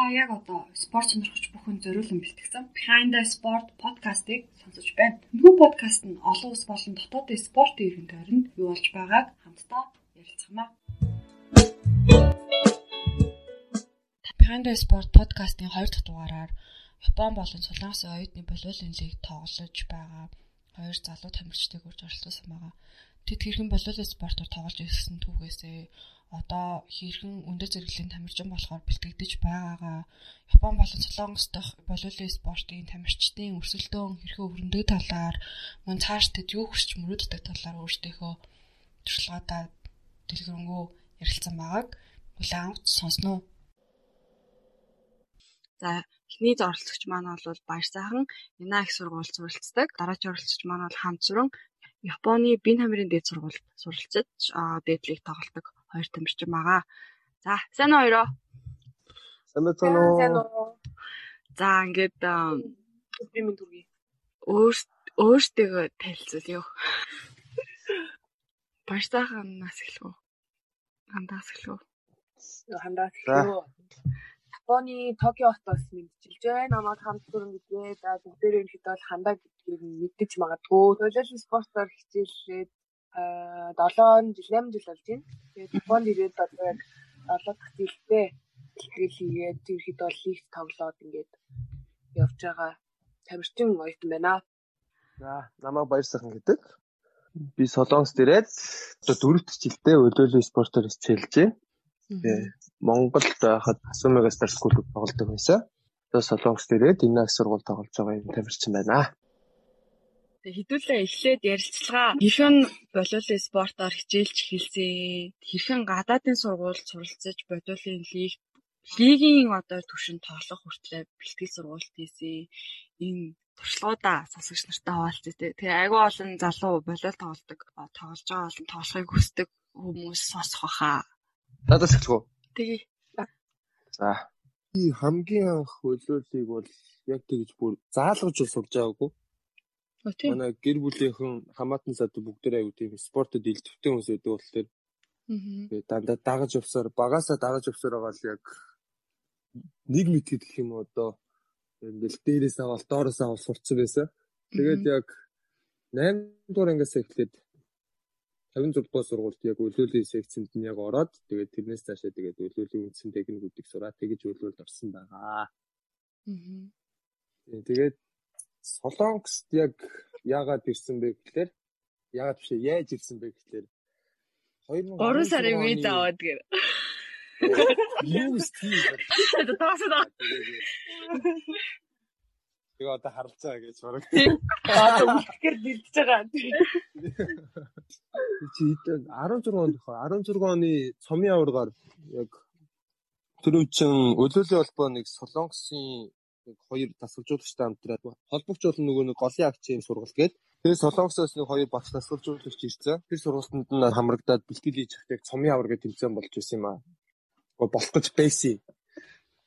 та яг одоо спорт сонирхож бүхэн зориулан бэлтгэсэн Behind the Sport podcast-ыг сонсож байна. Нөгөө подкаст нь олон улс болон дотоодын спортын иргэн тойронд юу болж байгааг хамтдаа ярилцгаамаа. Behind the Sport podcast-ийн 2 дахь дугаараар Япон болон Солонгосын оюутны волейболын лиг тоглож байгаа хоёр залуу тамирчдыг урьж оролцуулсан байгаа. Тэд хэрхэн волейбол спортоор тоглож ирсэн түүхээсээ одоо хэрхэн өндөр зэрэглэлийн тамирчин болохоор бэлтгэгдэж байгаагаа Япон болон Солонгос дахь волейбол спортын тамирчдын өрсөлдөөн хэрхэн өрнөдөг талаар мөн цааш тэд юу хүсч мөрөөддөг талаар өөрсдийнхөө туршлагаадаа дэлгэрэнгүй ярилцсан байгааг хүлээн авч сонсноо. За эхний оролцогч маань бол баяр сайхан Яна их сургуульд суралцдаг. Дараагийн оролцогч маань бол хамт сүрэн Японы Бин хамрын дээд сургуульд суралцаж дээдлийг тоглодог хоёр тамирчин байгаа. За, сайн уу хоёроо? Сайн байна уу? За, ингээд би минь түргий. Өөртөө танилцуулъя. Баяртайханаас эхлэх үү? Хандаас эхлэх үү? Хандаас эхлэх үү? Японы Токио хотоос мэдчилж байна. Намайг хамт дүрэн гэдгээ. За бүгдээрээ ихэд бол хандаа гэдгийг мэддэж магадгүй. Төлөөлөл спортоор хичээлээд 7 жил 8 жил болж байна. Тэгээд Японд ирээд одоо яг 7 дахь жилдээ тэгэл хийгээд ихэд бол лигт тоглоод ингээд явж байгаа тамирчин оюутан байна. За намайг баяр сайхан гэдэг. Би Солонгост ирээд одоо дөрөвт жилдээ өдөөлөө спортоор хичээлжээ. Тэгээ Монголд байхад Асумига Star School-д тоглодог байсан. Одоо Солонгост ирээд энэ их сургууль тоглож байгаа юм тамирчин байна. Тэгээ хэдүүлээ эхлээд ярилцлага хэрхэн волейбол спортоор хичээлж эхэлсэн. Хэрхэн гадаадын сургуульд суралцаж волейболын лиг лигийн одоо түвшинд тоглох хүртлээр бэлтгэл сургуульд хийсэн. Энэ туршлагуудаа сонсогч нартай хуваалцъя те. Тэгээ айгүй олон залуу волейбол тоглодог, тоглож байгаа болон тоглохыг хүсдэг хүмүүс сонсох баха. Надаас эхлэх үү? Тэгээ. За. Би хамгийн анх хөлөөлийг бол яг тэгж бүр заалгаж сурж байгаагүй. Манай гэр бүлийнхэн хамаатан сад бүгдээ аягүй тийм спортод илтгэвтэй хүмүүс байдаг болохоор тэгээ дандаа дагаж явсаар багасаа дагаж явсаар байгаа л яг нэг мэд гэх юм одоо ингээл дээрээс аваад доороос аваад сурцсан байсан. Тэгээд яг 8 дугаар ангиас эхлээд 56 дугаар сургуульд яг өлөөлийн секцэнд нь яг ороод тэгээд тэрнээс цаашаа тэгээд өлөөлийн үндсэн техникүүдийг сураад тэгэж өлөөлд орсон байгаа. Аа. Тэгээд Солонгост яг яагаад ирсэн бэ гэхээр яагаад биш яаж ирсэн бэ гэхээр 2003 сарын виз аваад гэр. Юу стил. Это таасаа. Тэгээ одоо харалцаа гэж бараг. Одоо үлдэхээр бэлдэж байгаа. Чи 16 онд 16 оны цомын аваргаар яг төрөвчин өлөөллийн холбоо нэг солонгосын хоёр тасгалжуулагчтай хамтраад холбогч бол нөгөө нэг голын акцийн сургалт гээд тэгээ солонгосоос нэг хоёр багш тасгалжуулагч ирсэн. Тэр сургалтанд нь хамрагдаад бэлтгэл хийж явахдаа цомын авар гэж тэмцээн болж исэн юм аа. Болох гэж байсан.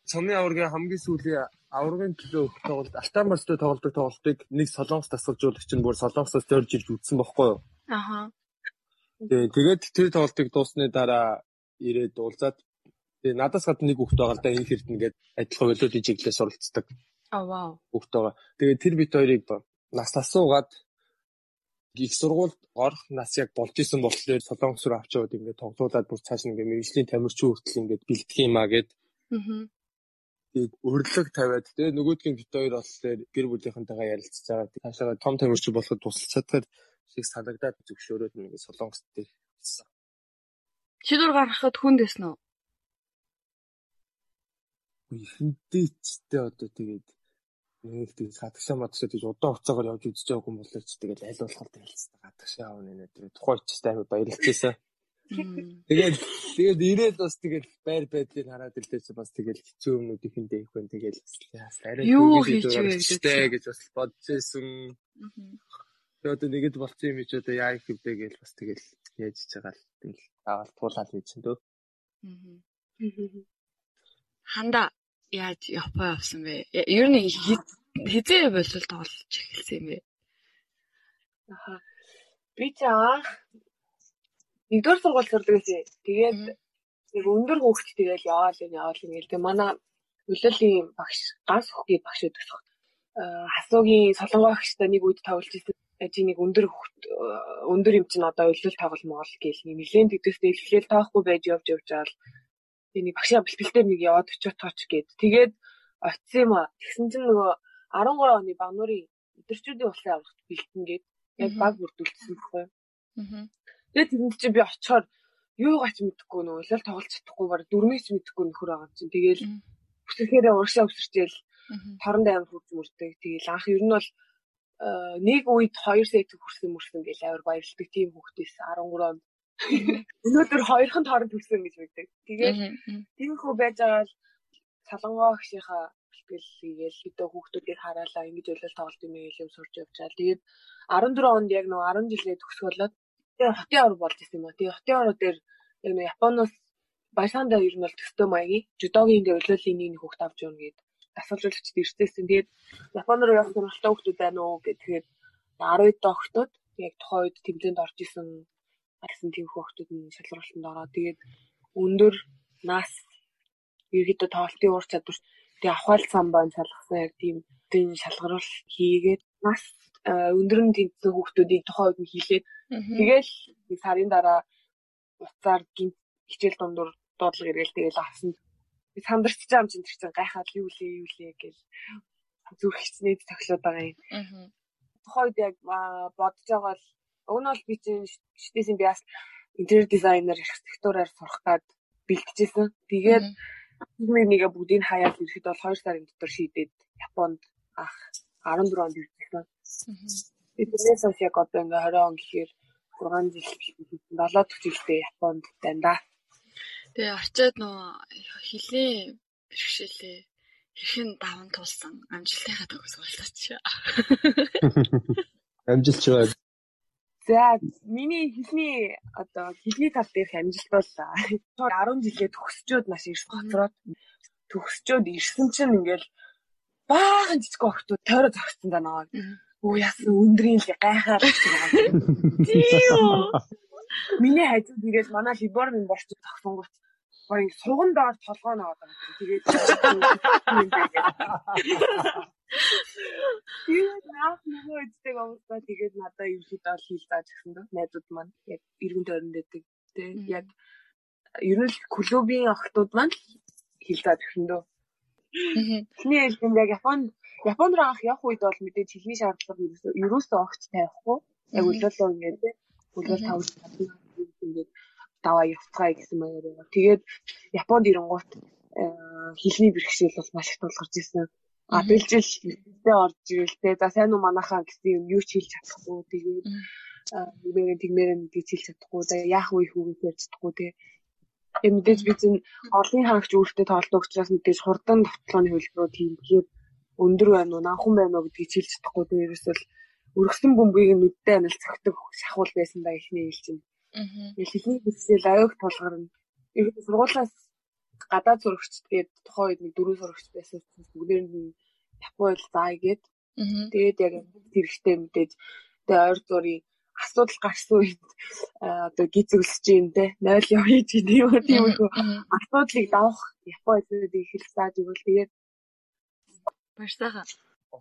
Цомын аваргийн хамгийн сүүлийн аваргын төлөө тоглолт Алтанбаастай тоглодог тоглолтыг нэг солонгос тасгалжуулагч нь бүр солонгосоос зорж ирж үзсэн байхгүй юу? Аха. Тэгээд тэр тоглолтыг дуусны дараа ирээд уулзаад Тэгээ надаас гадна нэг хүүхэд байгаа л да энэ хэрд ингээд адилхан болоод чиглэлээр суралцдаг. Аа вау. Хүүхэд байгаа. Тэгээ тэр бит хоёрыг нас асуугаад их сургуульд орох нас яг болж исэн болохоор солонгос руу авч яваад ингээд тоглуулад бүр цааш ингээд мэрэгжлийн тамирчин хүртэл ингээд бэлтгэх юмаа гээд. Өрлөг тавиад тэгээ нөгөөдгийн бит хоёр болохоор гэр бүлийнхэнтэйгээ ярилцж байгаа. Цаашаа том тамирчин болоход тусалцаад шиг санагдаад зөвшөөрөөд ингээд солонгос дээр хэлсэн. Шийдвэр гаргахад хүнд эхэндээ ч тэ одоо тэгээд нэг тийм гадагшаа мадагшаа тийж удаан хугацаагаар явж үзэж байгаагүй юм болоо ч тэгээд аль болох хэлсэн гадагшаа аав нэ тэгээд тухайн ч амар баярлажсэн. Тэгээд тэгээд ирээд бас тэгээд байр байдлыг хараад ирлээсэн бас тэгээд хэцүү юмнууд ихэндээ их байна тэгээд арай юу хийж вэ гэж бас бодчихсон. Тэгээд нэгэд болцсон юм чи одоо яа их юм бэ гэж бас тэгээд яаж хийж байгаа л тэгэл аваад туулаад хийсэн дөө. Ханда яаж Япон явсан бэ? Ер нь хизээ болол тоглож эхэлсэн юм бэ? Аха. Би анх нэгдүгээр сургууль сурдаг гэсэн. Тэгээд нэг өндөр хүүхэд тэгэл яваал юм яваал юм гээл. Тэгээ манай Улирлын багш ганц хөгийн багш өгдөг. Хасуугийн солонгоо багштай нэг үед тоглож исэн чи нэг өндөр өндөр юм чинь одоо улирал тоглол монгол гэл нэг нэлээд тэгдэстэй эхлээл тоохгүй байж явж явж байгаа л тэгээ нэг багшаа бэлтгэлээр нэг яваад очиод тооч гээд тэгээд очисон юм а тэгсэн чинь нөгөө 13 оны багнуурын өдөрчүүдийн улсын аврагт бэлтэн гээд яг баг бүрдүүлсэн байхгүй. Аа. Тэгээд тэрэнд чи би очихоор юугаа ч мэдэхгүй нөгөө улирал тоглож чадахгүй баг дөрмийг ч мэдэхгүй нөхөр байгаа чинь тэгээл бүсэхээр урагшаа өсөрчээл торонд амар хурж мөрдөг. Тэгээл анх ер нь бол нэг үед 2 сет хүрсэн мөрсөн гэж амар баярлдаг тийм хүүхдээс 13 онд өнөөдөр хоёрхан торонд хүрсэн гэж байдаг. Тэгээд тиймэрхүү байж байгаа л салангоо гişийнхаа бэлтгэл хийгээл хэдэн хүүхдүүдийг хараалаа ингэж ойлол тоглолт юм юм сурч байгаа. Тэгээд 14 онд яг нөгөө 10 жилээ төгсгөлөөд тэгээд хотын ор болж исэн юм аа. Тэгээд хотын ороо дээр яг нөгөө Японоос Баясаанда ер нь бол төстэй маягийн жудогийн ингээ ойлолын нэг хүүхд авч явна гээд дасгалжуулагчд ирсээсэн. Тэгээд Японд руу явах сонирхолтой хүүхдүүд байна уу гэхээр 10 доо хүүхдүүд яг тухайн үед тэмдээнд орж исэн гэсэн тийм хүүхдүүд нь шалгуултанд ороод тэгээд өндөр нас ерөөдөө тоглолтын ур чадвар. Тэгээ ахвал самбаа шалгасан яг тийм тийм шалгаруул хийгээд нас өндөр нь тэнцсэн хүүхдүүдийг тухайн үед нь хийлээд тэгээл нэг сарын дараа уцаар гинт хичээл дундуур дуудлага иргээл тэгээл авсан би сандарч байгаа юм чинь тэр чинь гайхаад юу лээ юу лээ гэж зүрх хичнээн цоглоод байгаа юм. Аа. Тухайд яг бодож байгаа л уг нь бол би чинь шитэйсэн би бас интерьер дизайнер архитектураар сурах гад бэлтжижсэн. Тэгээд нэг нэгэ бүгдийг хаяад ирэхэд бол 2 сарын дотор шийдээд Японд ах 14 онд ирсэн. Би тэрнээс хойш яг одоо ингээ 20 он гэхээр 6 жил 70 жилдээ Японд байна да. Тэгээ очиод нөө хилийн бэрхшээлээ хэрхэн даван туулсан амжилтынхаа төгс болтооч. Амжилт чивээ. За миний хилний одоо хилний тал дээрх амжилт бол 10 жилээ төгсчөөд маш их гоцроод төгсчөөд ирсэн чинь ингээл баахан жижиг охтууд тойроо зогссон даа. Оо яасан өндрийн л гайхаад байгаа. Тийм. Миний хажууд ирээд манай либор минь борч тогсонгот гоё суган доор толгой наваад байгаа. Тэгээд Тэгээд наах нөгөө үдтэй гомдоо тэгээд надаа ерөөд бол хийл зааж гисэн дөө найдууд маань яг иргэн тойронд байдаг тий яг ер нь клубийн охтууд маань хийл зааж гисэн дөө. Эхний ээлжинд яг Японд Японд руу анх явах үед бол мэдээж хэлний шаардлага ерөөсөө огт тавихгүй яг өлөөлөө ингээд өлөөл тавж ингээд даваа явцгаая гэсэн маягаар байгаа. Тэгээд Японд ирэнгуут э, хэлний бэрхшээл бол маш их тулгарч ирсэн. А бэлжил хэлтэй орж ирэлтэй. За сайн уу манайхаа гэсэн юм юу ч хэлж чадахгүй. Тэгээд нэмэрэн тэгмэрэн гэж хэлж чадахгүй. За яах вэ хүүгээ ярьж чадахгүй тий. Э мэдээж би чинь олон хаагч үүрэгтэй тоолдог учраас мэдээж хурдан давталгааны хөлбөрөө тийм тэгээд өндөр байна уу, нанхан байна уу гэдгийг хэлж чадахгүй. Тэгээд ерөөсөл өргөсөн бөмбөгийг нүдтэй анал цогтөг шахуул байсан да ихний хэл чинь. Аа. Хэлний хэсэл аюух тулгарна. Их сургуулаас гадаад зурагч тэгээд тухайн үед нэг дөрөв зурагч байсан учраас бүгдээр нь Японд заая гээд. Тэгээд яг хэрэгтэй мэдээж тэгээд ойр зургийн асуудал гарсан үед одоо гизүүлсэж юм те 0 явъя гэдэг юм тийм үү асуудлыг давах Японд их хэл зааж өгвөл тэгээд баяртайхан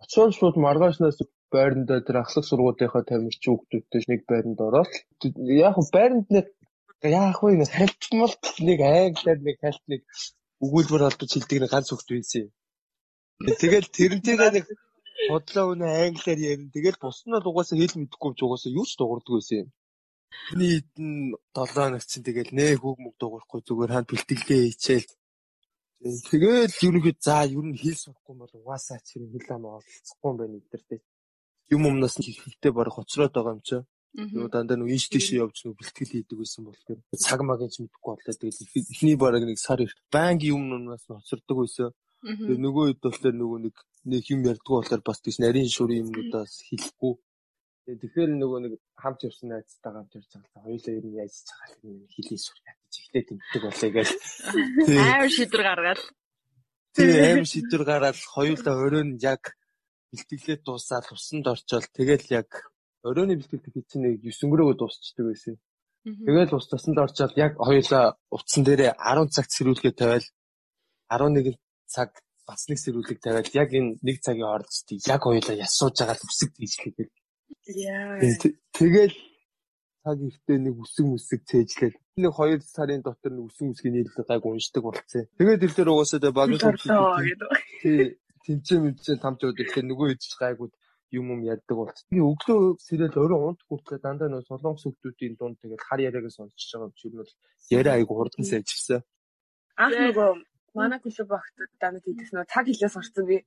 очоод шууд маргаашнаас байрандаа тэр ахлах сургуулийнхаа тамирчин хүүхдүүдтэй нэг байранд ороод яг байранд нэг яах вэ нэг хальтмал нэг англиар нэг хальт нэг өгүүлбэр холбож хэлдэг нэг ганц хүүхд байсан юм. Тэгэл тэрнтэйгээ нэг бодлоо үнэ англиар ярина. Тэгэл бус нь бол угаасаа хэл мэдэхгүй ч угаасаа юу ч дуурдаг байсан юм. Миний хэдэн 7 хоног чинь тэгэл нээ хүүг мөг дуурахгүй зүгээр ханд бэлтгэлээ хийчихэл Тэгэл ерөнхийд за ер нь хэл сурахгүй бол угаасаа ч юм хэл ам олцохгүй юм байна эдэртэй. Юм өмнөөс нь ихтэй барах хоцроод байгаа юм чи. Юу дандаа нэг ийш тийш явж нэг бэлтгэл хийдэг байсан болохоор цаг магийн ч мэдэхгүй болоо. Тэгэл эхний бараг нэг сар их банк юм өмнөөс нь хоцордог байсан. Тэгээ нөгөө хэд болохоор нөгөө нэг нэг юм ярьдгуу болохоор бас тийш нарийн шүрийн юмудаас хэлэхгүй. Тэгэхээр нөгөө нэг хамт явсан найзтайгаа хамт ярьж байгаа. Хоёулаа ер нь яаж чагаал хэлээ сур ятж ихтэй тэмдэг болоо гэж. Амар шийдвэр гаргаад. Тэгээ амар шийдвэр гараад хоёулаа оройн яг бэлтгэлээ дуусаад усанд орчоод тэгэл яг оройны бэлтгэл хийх чинь нэг 9 өнгөрөөгөө дуусчдаг байсан. Тэгэл ус тасанд орчоод яг хоёулаа утсан дээрээ 10 цаг цэрүүлгээ тавиал 11 цаг бас нэг сэрүүлэг тавиад яг энэ нэг цагийн ордостыг яг хоёулаа ясууж байгаа л үсэг тийжлэхэд. Яа. Тэгэл цаг ихтэй нэг үсэг мүсэг цээжлээд нэг хоёр сарын дотор нэг үсэг мүсгийн нийлэлэг гайг уншдаг болцсон. Тэгээд ил дээр угаасаа тэ багын тий тэмцээн мэдсэн тамчууд ирэхээр нөгөө ч гайгууд юм юм ярьдаг болц. Би өглөө сэрэл орой унт хүртлээ дандаа нөө солонгос хүмүүсийн дунд тэгээд хар яриагаа сонсчихж байгаа юм шиг нь бол яриа айгу хурдан сайжирсан. Анх нөгөө манай клуб багт данад хийдэгс нөгөө цаг хилээс орсон би.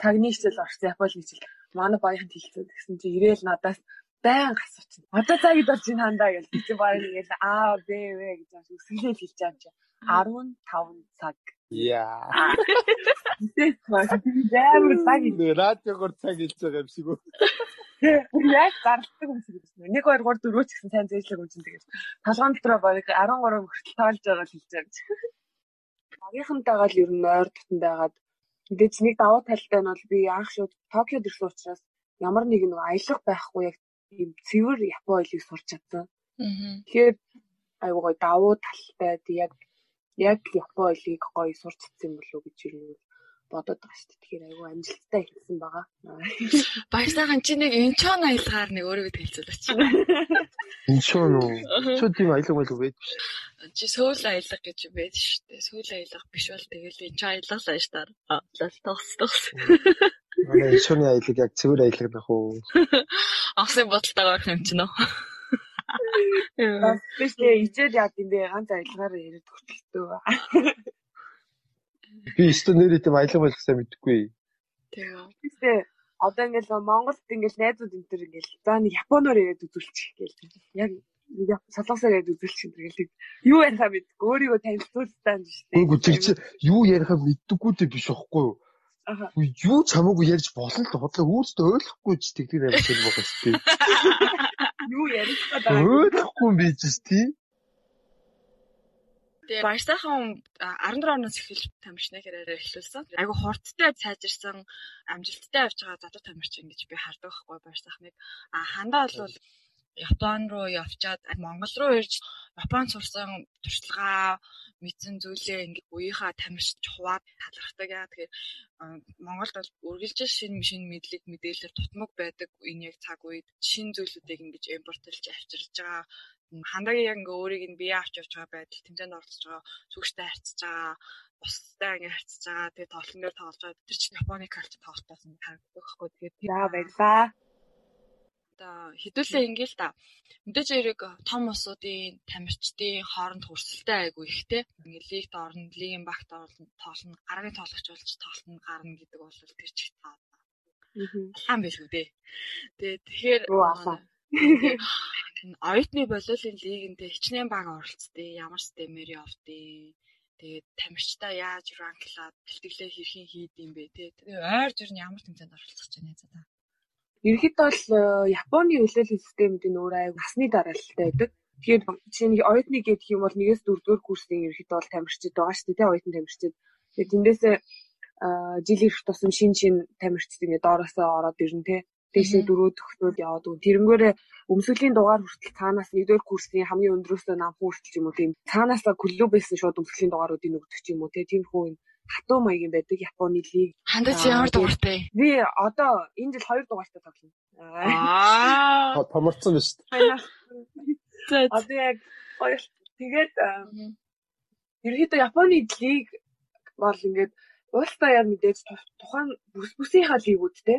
Цагны хичээл орсон Японы хичээл. Манай баяханд хэлсэн гэсэн чи ирээл надаас байн асуучих. Одоо цагид орж ин хандаа гэж би баг ингээл аа бэ вэ гэж үсгэлээ хэлж байгаа юм чи 15 цаг. Яа. Амар цаг нэ радиогоор цаг хэлж байгаа юм шиг үү. Яг гардаг юм шиг байна. 1 2 3 4 ч гэсэн сайн зээжлэг юм чинь тэгээд толгоон дотроо баг 13 хүртэл тоолж байгаа л хэлж байгаа юм. Багийнхантайгаа л ер нь ойр дотн байгаад мэдээж нэг давуу талтай нь бол би анх шууд Токиод ирсэн учраас ямар нэг нэг аялах байхгүй яг ийм цэвэр Японы хэлийг сурч чадсан. Тэгэхээр айгуу давуу талтай яг яг Японы хэлийг гоё сурч чадсан болов уу гэж нь бодоод байгаа шүү дээ. Тэгэхээр айгүй амжилттай хэлсэн байгаа. Баярсайхан чи нэг энчон аялгаар нэг өөрийгөө хэлцүүлээч. Энчон уу? Чи тийм аялаг байл үү байдгүй шүү. Чи сөүл аялаг гэж байд шүү дээ. Сөүл аялаг биш бол тэгэл энчон аялал лааш таар. Лал тос тос. Манай энчоны аялаг яг цэвэр аялаг нах уу? Осын бодолтойгоо орох юм чинь үү? Биш дээ, ичээд яа гэм бэ? Ганц аялагаар яриад хөтөлтөө. Би өстө нэрээ тийм аялал болох сайн мэдэхгүй. Тэгээ. Тэ одоо ингээл Монголд ингээл найзууд энэ төр ингээл за нэг японоор яриад үзүүлчих гээл. Яг солонгосоор яриад үзүүлчих энэ гээл. Юу ярихаа мэдгүй өөрийгөө танилцуултаа юм шүү дээ. Үгүй тэр чи юу ярихаа мэддэггүй дээ биш байхгүй юу? Юу чамаагүй ярьж болно л хотлоо өөртөө ойлгохгүй ч тэгдэг юм шиг байгаа шүү дээ. Юу ярих гэдэг. Ойлгохгүй юм биш тий. Тэгээ Барсахан 14 оноос эхэлж тамирчны карьераа эхлүүлсэн. Айгу хурдтай сайжирсан амжилттай явж байгаа залуу тамирчин гэж би хардаг байхгүй Барсахныг. А хандаа бол Япон руу явчаад Монгол руу ирж Японд сурсан туршлагаа мэдсэн зүйлээ ингээ үеийнхаа тамирчид хуваад талархдаг яа. Тэгэхээр Монголд бол үргэлжлэл шинэ шинэ мэдлэг мэдээлэлээр тутмаг байдаг энэ яг цаг үед. Шинэ зүйлүүдийг ингэж импортлж авчирж байгаа. Хандагийн яг ингээ өөрийг нь бие авч явж байгаа байдал тэмцээнд оролцож байгаа сүгчтэй харьцаж байгаа бусдаа ингээ харьцаж байгаа. Тэгээ тоглон дээр тоглож байгаа. Тэр чинь Японы калч тоглолтоос ингээ харагддаг байхгүй. Тэгээд яа одоо хэдүүлээ ингээл та мэдээж хэрэг том усуудын тамирчдын хооронд хөрсөлтэй айгу ихтэй ингээ лигт орно лигийн багт орно тоолно гарагийн тоглогч болж тоглолтод гарна гэдэг бол тэр чих таа хаан биш үү дээ тэгээ тэгэхээр оюутны болиолын лигэнтэй хичнээн бага оролцдээ ямар системээр явдیں۔ Тэгээд тамирчтай яаж ранклаад бэлтгэлээ хэрхэн хийдэм бэ те. Тэгээд ойр жир нь ямар тэмцээнд оролцох гэж байна за та. Ерхэд бол э, Японы хөлөөллийн системүүд нь өөр аяг насны дараалалтай байдаг. Тэгэхээр чинь оюутны гэдэг юм бол нэгээс дөрөвдүгээр курсын ерхэд бол тамирчид байгаа шүү дээ оюутан тамирчид. Тэгээд тэндээсээ жил ирэх тусам шин шин тамирчид ингээд доороосоо ороод ирнэ те дээшээ дөрөв төгснөд яваад үг. Тэрнгээрээ өмсгөлийн дугаар хүртэл цаанаас нэгдүгээр курсын хамгийн өндрөөсөө намхан хүртэл юм уу тийм цаанаасаа клубээс шууд өмсгөлийн дугааруудыг өгдөг юм уу тийм хүү юм хатуу маягийн байдаг Японы лиг. Хандаж ямар дугаартай? Би одоо энэ жил хоёр дугаартай тоглоно. Аа. Томорцсон биз дээ. Одоо яг хоёр тэгээд ерөөдөө Японы лиг бол ингээд уултаа яа мэдээж тухайн бүс бүсийнхаа лигүүдтэй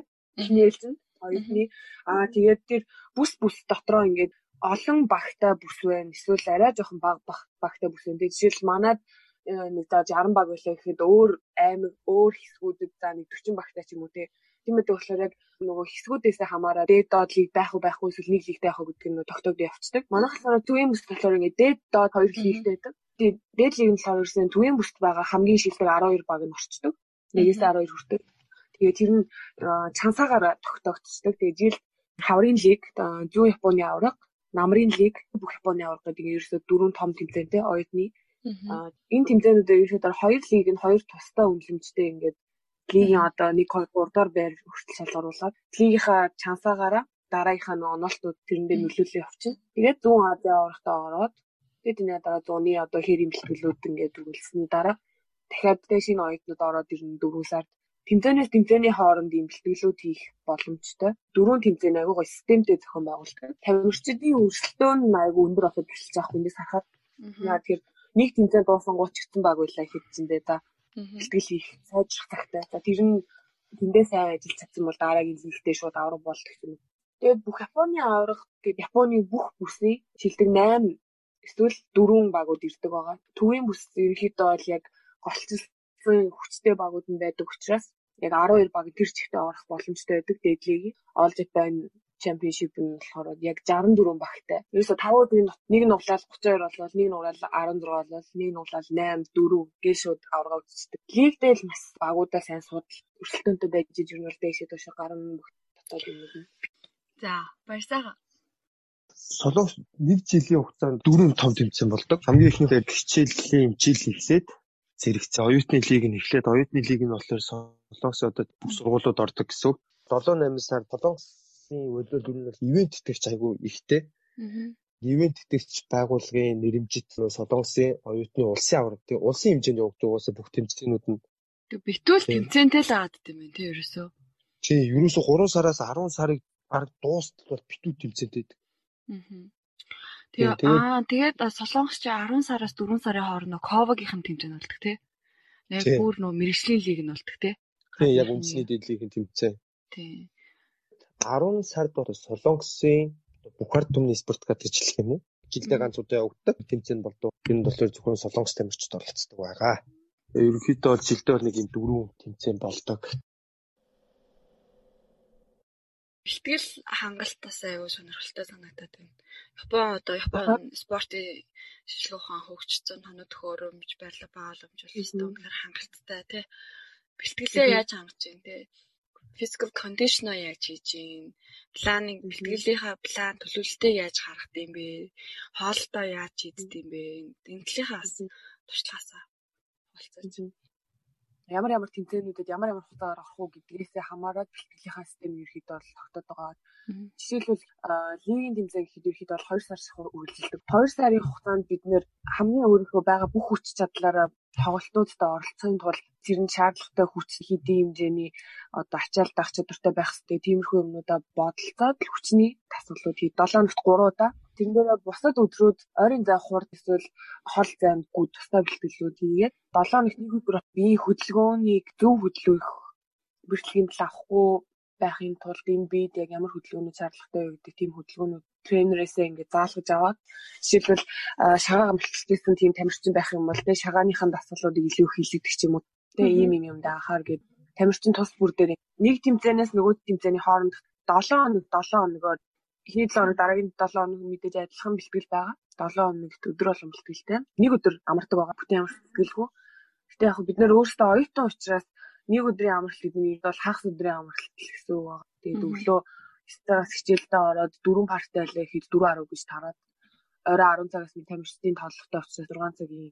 нээлзэн оюутны аа тэгээд тэр бүс бүс дотроо ингээд олон багтай бүс байна. Эсвэл арай жоохон бага багтай бүс байна. Жишээл манад э, нэг за 60 баг байлаа гэхэд өөр аймаг өөр хэсгүүдэд за нэг 40 багтай ч юм уу те. Тийм ээ болохоор яг нөгөө хэсгүүдээсээ хамаараа дээд доод лиг байх уу байхгүй эсвэл нэг лигтэй байх уу гэдэг нь тогтоогдож явцдаг. Манайх болохоор төвийн бүс болохоор ингээд дээд доод хоёр лигтэй байдаг. Тэгээд дээд лиг нь болохоор ерөөсөн төвийн бүст байгаа хамгийн шилдэг 12 баг нь орчдөг. Нэгээс 12 хүртэл. Тэгээ тэр нь чансаагаар тогтоогдчихдаг. Тэгээ жил хаврын лиг, зүүн Японы авраг, намрын лиг, бүх Японы авраг гэдэг ерөөсөө дөрвөн том тэмцээнтэй оюутны. Энэ тэмцээнүүдээр ерөөсөө хоёр лиг нь хоёр тусдаа үнэлэмжтэй ингээд лигийн одоо 1 2 3 дахь байр хүртэл шалгаруулаад лигийнхаа чансаагаараа дараагийнхаа нөгөө онолтууд тэрэндээ нөлөөлөө явчихна. Тэгээд зүүн Азийн аврагтаа ороод тэгээд энэ дараа зууны одоо хэр юм бэлтгэлүүд ингээд үргэлжлэсний дараа дахиад шинэ оюутнууд ороод ирнэ дөрөв сард. Тэмцээнээс тэмцээний хооронд ийм бэлтгэлүүд хийх боломжтой. Дөрвөн тэмцээн аягүй гоё системтэй зохион байгуулдаг. Тамирчдын өрсөлдөөн аягүй өндөр болоод эхэлж байгаа хүнээс харахад. Яа тэгэхээр нэг тэмцээн дуусан 30 гцэн баг байлаа хэвчэндээ да. Бэлтгэл хийх сайжрах цагтай. За тэр нь тэндээ сайн ажил цацсан бол дараагийн лигтээ шууд авраг болдог юм. Тэгээд бүх Японы аврах гэдэг Японы бүх бүсний шилдэг 8 эсвэл 4 багууд ирдэг байгаа. Төвийн бүс ерөнхийдөө бол яг голцсон хүчтэй багууд нь байдаг учраас яг 12 баг тэр чигтээ орох боломжтой байдаг дэдлийг All Japan Championship нь болохоор яг 64 багтай. Ерөөсө 5 өдрийн нэг нь углаал 32 болвол нэг нь углаал 16 болвол нэг нь углаал 8 4 гээ шууд аврага үздэг. Лигдээ л бас багуудаа сайн судал өрсөлдөөнтэй байж ер нь бол дэшээ доош гарна бүх дотоод юм уу. За баярлалаа. Солонгос нэг жилийн хугацаанд 4 5 тэмцээн болдог. Хамгийн ихнийхээ хичээлийн хичээл ихсээд зэрэгцээ. Оюутны лиг нь эхлээд оюутны лиг нь болохоор Солонгос одоо бүх сургуулиуд ордог гэсэн. 7 8 сар Солонгосын өдөр дүр нь бол ивент итгэгч айгүй ихтэй. Ивент итгэгч байгууллагын нэрэмжит Солонгосын оюутны улсын авраг тийм улсын хэмжээнд явагдаж угаасаа бүх тэмцээнүүд нь битүүл тэмцээнтэй л дим юм тийм ерөөсөө. Чи ерөөсөө 3 сараас 10 сарыг баг дуустал бол битүү тэмцээнтэй байдаг. Тэгээ аа тэгээд Солонгос чи 10 сараас 4 сарын хооронд Ковагийнхэн тэмцээн болдог тий. Яг бүр нөө мэрэгжлийн лиг нь болдог тий. Тийм яг үндэсний дэдлигийн тэмцээн. Тийм. 10 сард бол Солонгосын Бухар түмний спорт кад гэж хэлэх юм уу? Жилдээ ганц удаа явагддаг тэмцээн болдог. Энэ болохоор зөвхөн Солонгос тамирчид оролцдог байгаа. Ерөнхийдөө бол жилдээ бол нэг юм дөрвөн тэмцээн болдог бэлтгэл хангалтаас аюу сонирхолтой санагдаад байна. Япон одоо Япон спортын шилжлэх ухаан хөгжсөн тоног төхөөрөмж, барилга байгууламж бол үнээр хангалттай тий. Бэлтгэлээ яаж хангаж чинь тий. Physical condition-а яаж хийж чинь, планыг бэлтгэлийнхаа план төлөвлөлтөө яаж харах юм бэ? Хоолтоо яаж хийдэг юм бэ? Энэтлийнхаа бас туршлагаасаа болцооч ямар ямар тэмцээнүүдэд ямар ямар хугацаагаар орох уу гэдгээс хамаарат бэлтгэлийнхаа систем ерөөхдөө бол тогтоод байгаа. Жишээлбэл лигийн тэмцээн гэхэд ерөөхдөө бол 2 сар үргэлжилдэг. 2 сарын хугацаанд бид нэр хамгийн өөрийнхөө байгаа бүх хүч чадлаараа тоглолтуудад оролцохын тулд тэр нь шаардлагатай хүч хэдийн хэмжээний одоо ачаал дах чадвартай байх хэрэгтэй. Тиймэрхүү юмнуудаа бодолцоод хүчний тасгалууд хий 7 хоногт 3 удаа Тэрэн дээр бусад өдрүүд ойрын зай хурд эсвэл хол займгүй тусдаа бэлтгэлүүд хийгээд 7 хоногт нэг өдөр биеийн хөдөлгөөнийг зөв хөдөлгөх бэрхшээлийн тал авахгүй байхын тулд энэ бид яг ямар хөдөлгөөнүүд шаардлагатай вэ гэдэг тийм хөдөлгөөнүүд тренерээсээ ингээд заалгаж аваад жишээлбэл шагаа гамшилтсан тийм тамирчин байх юм бол тэ шагааныхын дасгалуудыг илүү хийлэгдэх ч юм уу тэ ийм юм юм даахаар гээд тамирчин тус бүр дээр нэг тэмцээнээс нөгөө тэмцээний хооронд 7 хоног 7 хоногоор эхний 7 хоног дараагийн 7 хоног мэдээж адилхан бэлтгэл байгаа. 7 хоногт өдөр болгон бэлтгэлтэй. Нэг өдөр амардаг байгаа. Бүтэн ямар бэлтгэлгүй. Гэтэ яг бид нэр өөрсдөө оюутан учраас нэг өдрийн амралт гэдэг нь бол хагас өдрийн амралт гэсэн үг байна. Тэгээд өглөө 9 цагаас хичээлдээ ороод 4 партай байлаа хэд 4:10 гэж тараад орой 10 цагаас нэг тамирчдын тооллоготой учраас 6 цагийн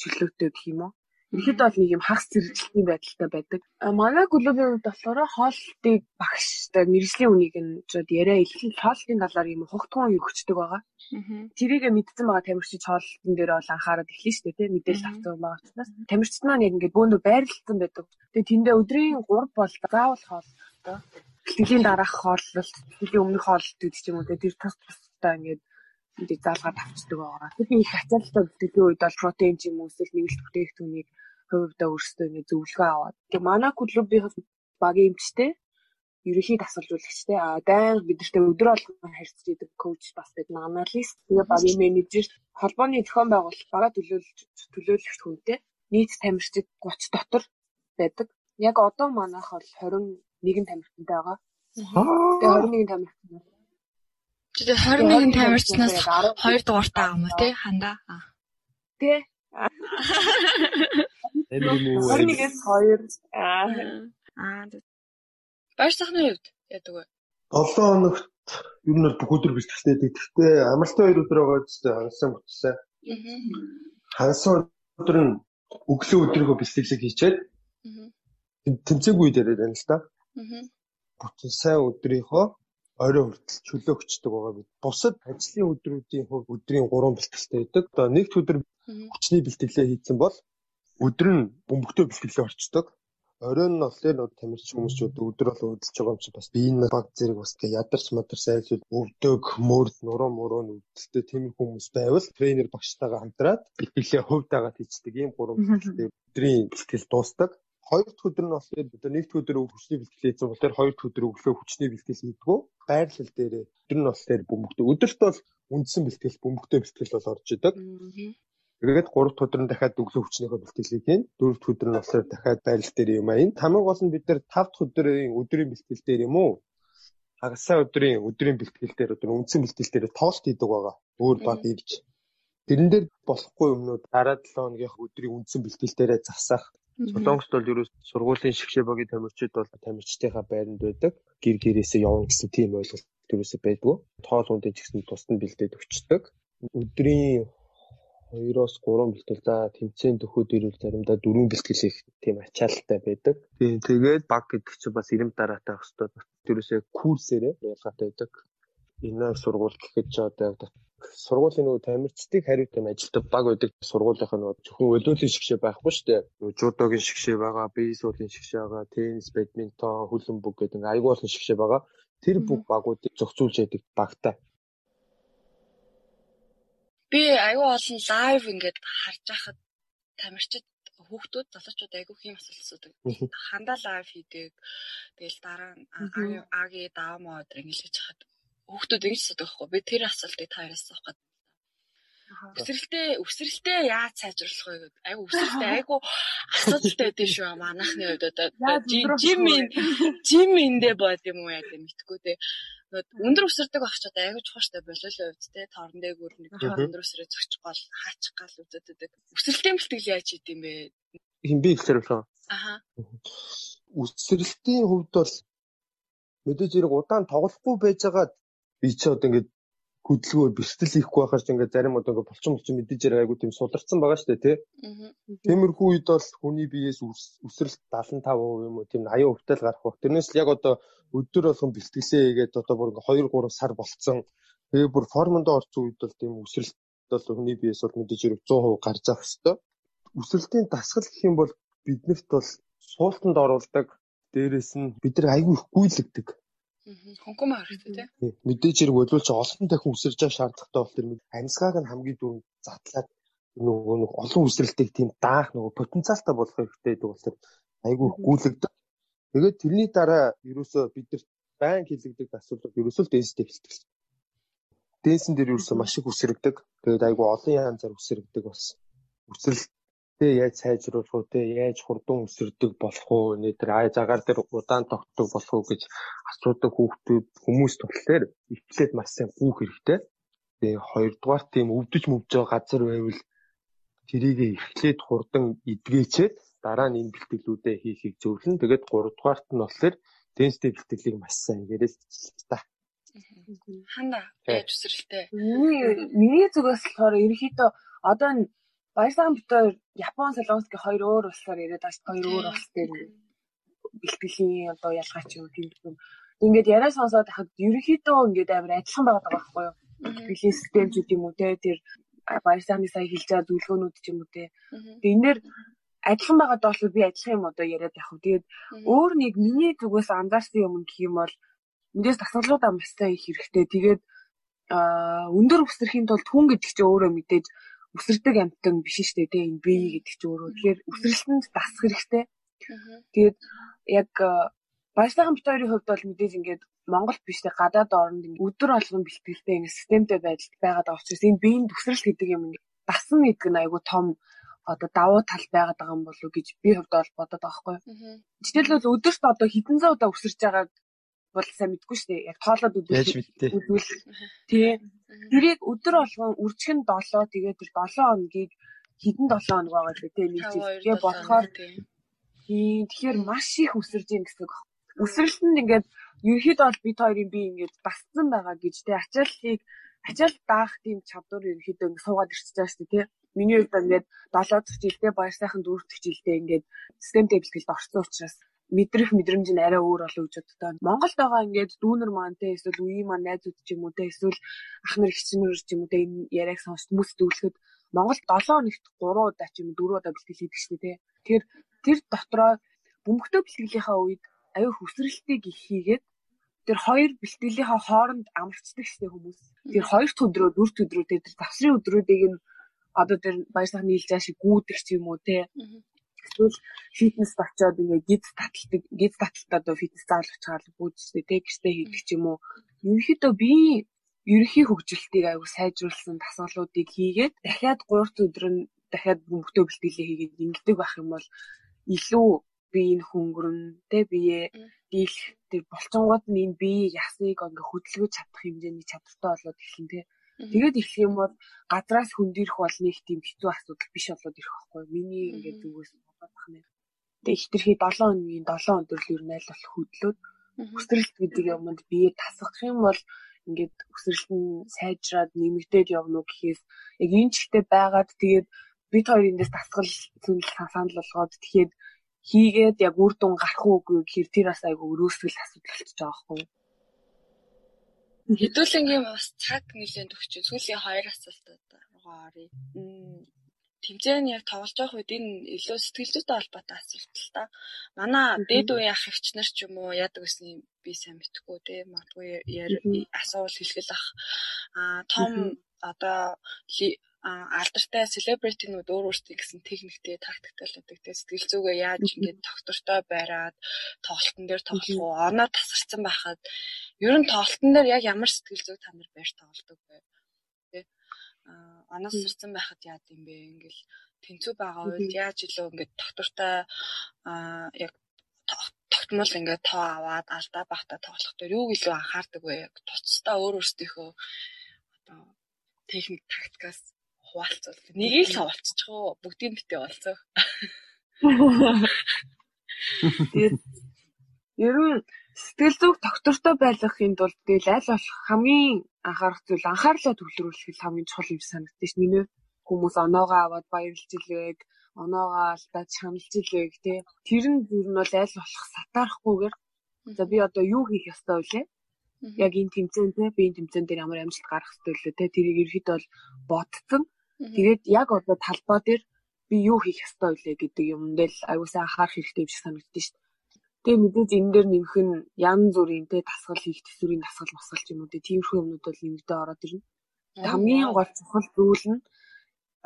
чөлөөтэй гэх юм уу. Ихэд бол нэг юм хагас зэрэглэлтийн байдалтай байдаг. Манай клубын хувьд болохоор хоолтыг багштай мэрэгжлийн үнийг нь жод яриа илхэн хоолтын талаар юм хугтгон өгчдөг байгаа. Тэрийг мэдсэн байгаа тамирчид хоолтын дээр бол анхаарал эхлэн шүү дээ мэдээлэл авсан байгаа учраас тамирчид маань яг ингээд бөөндөө байрлалцсан байдаг. Тэгээ тэндээ өдрийн 3 бол заавал хоолтой. Бэлтгэлийн дараах хооллолт, бэлтгэлийн өмнөх хооллолт гэдэг ч юм уу тэр тус тустай ингээд ингээд заалгаад авчдаг байгаа. Тэгэхээр их ачаалттай бэлтгэлийн үед бол протеин ч юм уу эсвэл нэгэлт бүтээгдэхүүнийг хувьдаа өөрсдөө ингээд зөвлөгөө аваад. Тэгээ манай клубийн багийн эмчтэй ерөнхий дасгалжуулагчтай а дайн бидэртээ өдөр болгон харьцаж идэг коуч бас байдаг аналист тэгээ багийн менежер холбооны зохион байгуулалт бага төлөөлж төлөөлөгч хүнтэй нийт тамирчид 30 дотор байдаг. Яг одоо манайх бол 21 тамирчтай байгаа. Тэгээ 21 тамирчтай Тэгээ 21 тамирчнаас 2 дугаартай байгаа юм уу тий хандаа. Тий. Энэс 2 аа. Аа. Баяр сахны хувьд яадаг вэ? 7 хоногт ер нь бүх өдөр бэлтгэхтэй. Гэхдээ амралтын 2 өдөр байгаа зү хангасан бүтсэн. Аа. Хангасан өдөр нь өглөө өдрийгөө бэлтгэлэг хийчээд тэмцээгүй үед яриад байна л да. Аа. Бүтэн сайн өдрийнхөө орой хүртэл чөлөө өчтдөг байгаа бид. Бусад ажлын өдрүүдийн хувьд өдрийн 3 бэлтгэлтэй байдаг. Одоо нэгд өдөр хүчний бэлтгэлээ хийсэн бол өдөр нь бөмбөгтөө бэлтгэлээ орчдөг. Оройн нь болохоор нөө тамирч хүмүүс ч өдөр бол өдөлж байгаа юм чи бас биеийн баг зэрэг бас гэ ядарч мадарч айлшил өвдөг мөр нуруу муруу нүдэлтэй тийм хүмүүс байвал тренер багштайгаа хамтраад бэлтгэлээ хувьдаагаа хийцдэг ийм гурван бэлтгэлтэй өдрийн бэлтгэл дуустдаг. Хоёр дахь өдөр нь болохоор бид нэгд өдөр хүчний бэлтгэл хийсэн болохоор хоёр дахь өдөр өглөө хүчний бэлтгэл хийдгүү. Байрлал дээр өдөр нь болохоор бөмбөгтөө өдөрт бол үндсэн бэлтгэл бөмбөгтөө бэлтгэл бол орж идэг. Тэгээд 3 дахь өдөр нь дахиад өглөө хүчнийхөө бэлтгэлийг хийн. 4 дахь өдөр нь болохоор дахиад байрлал дээр юм аян. Тамиг гол нь бид нар 5 дахь өдрийн өдрийн бэлтгэл дээр юм уу? Хагасаа өдрийн өдрийн бэлтгэл дээр өдөр үндсэн бэлтгэл дээр тоолт хийдэг байгаа. Өөр баг ирж. Тэрэн дээр болохгүй юмнууд дараа 7 хоногийн өдрийн үндсэн бэлтгэл дээрээ засах. Солонгост бол ерөөс сургуулийн шгшээ багийн тамирчид бол тамирчдынхаа байранд байдаг. Гэр гэрээсээ явна гэсэн тийм ойлголт ерөөсөө байдгүй. Тоол хүндээ ч гэсэн тусад бэлдээд өчтдөг. Өдрийн 2-оос 3 бэлтгэл за тэмцээн төхөөд ирвэл заримдаа 4 бэлтгэл хийх тийм ачаалттай байдаг. Тийм тэгээд баг гэдэг чинь бас ирэм дараатай хэрэгтэй. Тэрөөсөө курсээрээ ялгаатай байдаг. Энэ сургууль гэхэд ч одоо сургуулийн нөгөө тамирчдыг хариутай ажилтдаг баг байдаг сургуулийнх нь зөвхөн өлөөлийн шгшээ байхгүй шүү дээ. Жудогийн шгшээ байгаа, бейсболын шгшээ байгаа, теннис, бадминтон, хөлбөмбөг гэдэг айгүй олон шгшээ байгаа. Тэр бүх багуудыг зохицуулж яадаг багтай. Би аюу олон лайв ингээд харж байхад тамирчид хүүхдүүд залуучууд айгүй хэм асуулт асуудаг. Хандаа лайв хийдэг. Тэгэл дараа нь аги даамаа өдр ингэж хийж хахад хүүхдүүд ингэж асуудаг байхгүй. Би тэр асуултыг та яраас авах гэдэг. Өсрэлтээ өсрэлтээ яаж сайжруулах вэ гэдэг. Айгу өсрэлтээ айгу асуудалтай байдсан шүү. Манайхны хувьд одоо жим жим эндэ бод юм уу яа гэдэг мэдхгүй те өндөр өсөрдөг багчууд аягүй чухал штэ болиолын хувьд те торон дээгүүр нэг өндөр өсрөө зөкчих гол хаачих гал үзэдэг. Өсрэлтийн бэлтгэл яаж хийд юм бэ? Хин би ихлэр байна. Аха. Өсрэлтийн хувьд бол мэдээж хэрэг удаан тоглохгүй байжгаад би ч одоо ингээд хөдөлгөөр бэлтгэл хийхгүй байхаар ч ингээд зарим одоо ингээд булчин булчин мэдээж хэрэг айгу тийм сударсан байгаа шүү дээ тий. Тиймэрхүү үед бол хүний биеэс өсрэлт 75% юм уу тийм 80% тал гарах баг. Тэрнээс л яг одоо өдөр болгон бэлтгэлээ хийгээд одоо бүр ингээд 2 3 сар болцсон. Тэгээ бүр формонд орсон үед бол тийм өсрэлт бол хүний биеэс бол мэдээж хэрэг 100% гарч авах хэвээр. Өсрэлтийн дасгал гэх юм бол биднэрт бол суултанд оруулдаг. Дээрээс нь бид нар айгүй их гүйлэгдэг Хонком харагдав тий. Мэдээж хэрэг болвол ч олон дахин үсэрж байгаа шаардлагатай бол тэр амьсгааг нь хамгийн дөрөв задлаад нөгөө нэг олон үсрэлтийг тийм даах нөгөө потенциалтай болох хэрэгтэй гэдэг бол айгүй гүйлэгдэг. Тэгээд тэрний дараа ерөөсөө бидэрт байн хилэгдэг асуудал ерөөсөө л дэнстэй бэлтгэл. Дэнсэн дээр ерөөсөө маш их үсрэгдэг. Тэгээд айгүй олон янзаар үсрэгдэг бас. Үсрэлт Тэ яаж сайжруулах уу, тэ яаж хурдан өсөрдөг болох уу, нэтэр ай загаар дээр удаан тогтдог болох уу гэж асуудаг хүүхдүүд хүмүүс болохоор эхлээд маш сайн гүүх хэрэгтэй. Тэгээ хоёрдугаар тийм өвдөж мөвж байгаа газар байвал тэрийг эхлээд хурдан эдгээчээд дараа нь энэ бэлтгэлүүдээ хийхийг зөвлөн. Тэгээд гуравдугаарт нь болохоор дэнстэй бэлтгэлийг маш сайн яриад та. Хана яаж өсрэлтэй. Миний зүгээс болохоор ерөөхдөө одоо Баярсан битээр Япон, Солонгосгийн хоёр өөр улсаар яриад байгаа хоёр өөр улс дээр бэлтгэлийн одоо ялгаач юм тийм юм. Ингээд яриа сонсоод хахад ерөнхийдөө ингээд амар адилхан байгаа байхгүй юу? Бэлтгэлийн системжүүд юм уу те тэр баярсааны сая хэлж байгаа зөвлөгөөнүүд ч юм уу те. Тэгээ энэ дэр адилхан байгаад болохоор би адилхан юм одоо яриад явах. Тэгээд өөр нэг миний зүгээс анзаарсан юм гэх юм бол эндээс дасгалжуудаа маш сайн их хэрэгтэй. Тэгээд өндөр өсөрхийн тулд хүн гэдэг чинь өөрөө мэдээж өсөрдөг амьтан биш шүү дээ энэ бие гэдэг чинь өөрөө. Тэгэхээр өсрэлтэнд дасах хэрэгтэй. Тэгээд яг баярсан бит хоёрын хувьд бол мэдээж ингээд Монгол биш дээ гадаад орнд өдөр болгон бэлтгэлтэй ингээд системтэй байдалд байгаад байгаа учраас энэ биеийн өсрэлт гэдэг юм ингээд дасан гэдэг нь айгүй том одоо давуу тал байгаад байгаа юм болов уу гэж би хувьд бол бодоод байгаа хгүй. Жишээлбэл өдөрт одоо хэдэн зуун удаа өсөрж байгааг бол сайн мэдгүй шүү дээ. Яг тоолоод үзвэл тий. Тэрийг өдөр болгон үржих нь 7 тэгээд тэр 7 хоногийг хэдэн 7 хоног байгаа л дээ нэг зүйлгээ бодохоор тий. Тэгэхээр маш их өсөрж ийн гэсэн үг. Өсрэлтэнд ингээд ерөөхдөө бол бид хоёрын би ингээд басцсан байгаа гэж тий. Ачааллыг ачаал даах тийм чадвар ерөөхдөө ингээд суугаад ирчихэж байгаа шүү дээ тий. Миний хувьд ингээд 7 дахь жилдээ баяр сайхан 4 дахь жилдээ ингээд системтэй бэлтгэлд орсон учраас мэдрэх мэдрэмж нь арай өөр болов гэж боддог. Монголд байгаа ингээд дүүнер маань те эсвэл үеийн маань найзууд ч юм уу те эсвэл ах нар эгч нар ч юм уу те энэ яриаг сонсч хүмүүс дүүлэхэд Монгол 7 хоногт 3 удаа ч юм 4 удаа бэлтгэл хийдэг шүү дээ. Тэгэхээр тэр дотроо бөмбөгтөө бэлтгэлийнхаа үед аюу хүсрэлтийг их хийгээд тэр хоёр бэлтгэлийнхаа хооронд амарчдаг штеп хүмүүс. Тэр хоёр өдрөө дөрөв өдрөө тэр завсрын өдрүүдийг нь одоо тэр баяр сайхан нийлж байгаа шиг гүйдэг ч юм уу те. Эсвэл фитнес очоод ингээ гид таталдаг гид таталтаа одоо фитнес заалж чагаал гүйдчихдээ те гэртээ хийдэг ч юм уу. Ерөнхийдөө би ерөнхий хөгжилтийг аягүй сайжруулсан дасгалуудыг хийгээд дахиад 3 өдөр нь дахиад бөмбөгтөө бэлтгэлээ хийгээд ингэдэг байх юм бол илүү биеийн хөнгөрөн тэ бие дийлэх тэр болцонгууд нь энэ биеийг ясныг ингээ хөдөлгөж чадах хэмжээний чадвартай болоод эхлэн тэ тэгээд эхлэх юм бол гадраас хөндөрөх бол нэг тийм хэцүү асуудал биш болоод ирэх байхгүй. Миний ингээ зүгээс бодох нэ тэгээд хитрхи 7 өдрийн 7 өдөр л ер нь аль болох хөдлөөд хүсрэлт гэдэг юмд бие тасгах юм бол ингээд өсрэлт нь сайжраад нэмэгдээд явна уу гэхээс яг энэ чигтээ байгаад тэгээд бид хоёр эндээс дасгал зүйл санал болгоод тэгэхэд хийгээд яг үр дүн гарах уугүй гэхээр тэр бас айгу өрөөсгөл асуудал болчихж байгаа байхгүй юу? Хэдүүлэнгийн бас цаг нэлээд өгч сүүлийн хоёр асуултууд руугаа Тэмцээн яг тоглож байх үед энэ илүү сэтгэл зүйтэй холбоотой асуулт л та. Манай дээд үеийн ах эгч нар ч юм уу яадаг гэсэн би сайн мэдэхгүй те. Магадгүй асуувал хэлгэл ах. Аа том одоо алдартай селебритинууд өөр өөрсдөө гэсэн техниктэй тактиктэй л байдаг. Тэгээ сэтгэл зүгээ яаж ингэж доктортой байраад тоглолтын дээр тоглох уу? Оноо тасарсан байхад ер нь тоглолтын дээр яг ямар сэтгэл зүг та нар байр тоглодог вэ? Тэ? Аа оноо тасарсан байхад яад юм бэ? Ингээл тэнцүү байгаа үед яаж илүү ингэж доктортой аа яг тогтмол ингээд тоо аваад алдаа багтаа тоглох дээр юу илүү анхаардаг вэ? Туцтай өөр өөрсдийнхөө одоо техник тактикаас хуваалцвал нэгийг л хаваалцчихоо бүгдийн битээ болцоо. Тэгээд ер нь сэтгэл зүг доктортой байхын тулд тэгэл аль болох хамгийн анхаарах зүйл анхаарлаа төвлөрүүлэх л хамгийн чухал юм санагдаж ш. Миний хүмүүс оноогоо аваад баярлж илгээг, оноогоо алдаад шаналж илгээг тий. Тэр нь ер нь бол аль болох сатаарахгүйгээр за би одоо юу хийх ёстой вэ? Яг энэ тэмцээн те би энэ тэмцээн дээр ямар амжилт гарах ёстой вэ те тэрийг ерөөд бол бодцсон. Тэгээд яг одоо талбай дээр би юу хийх ёстой вэ гэдэг юмдээ л аюусаа анхаарах хэрэгтэй юм шиг санагдаж шít. Тэгээ мэдээж энэ дээр нэмэх нь янз бүрийн тэ дасгал хийх төсвөрийн дасгал масгал ч юм уу тиймэрхүү юмнууд бол нэмэгдээ ороод ирнэ. Хамгийн гол чухал зүйл нь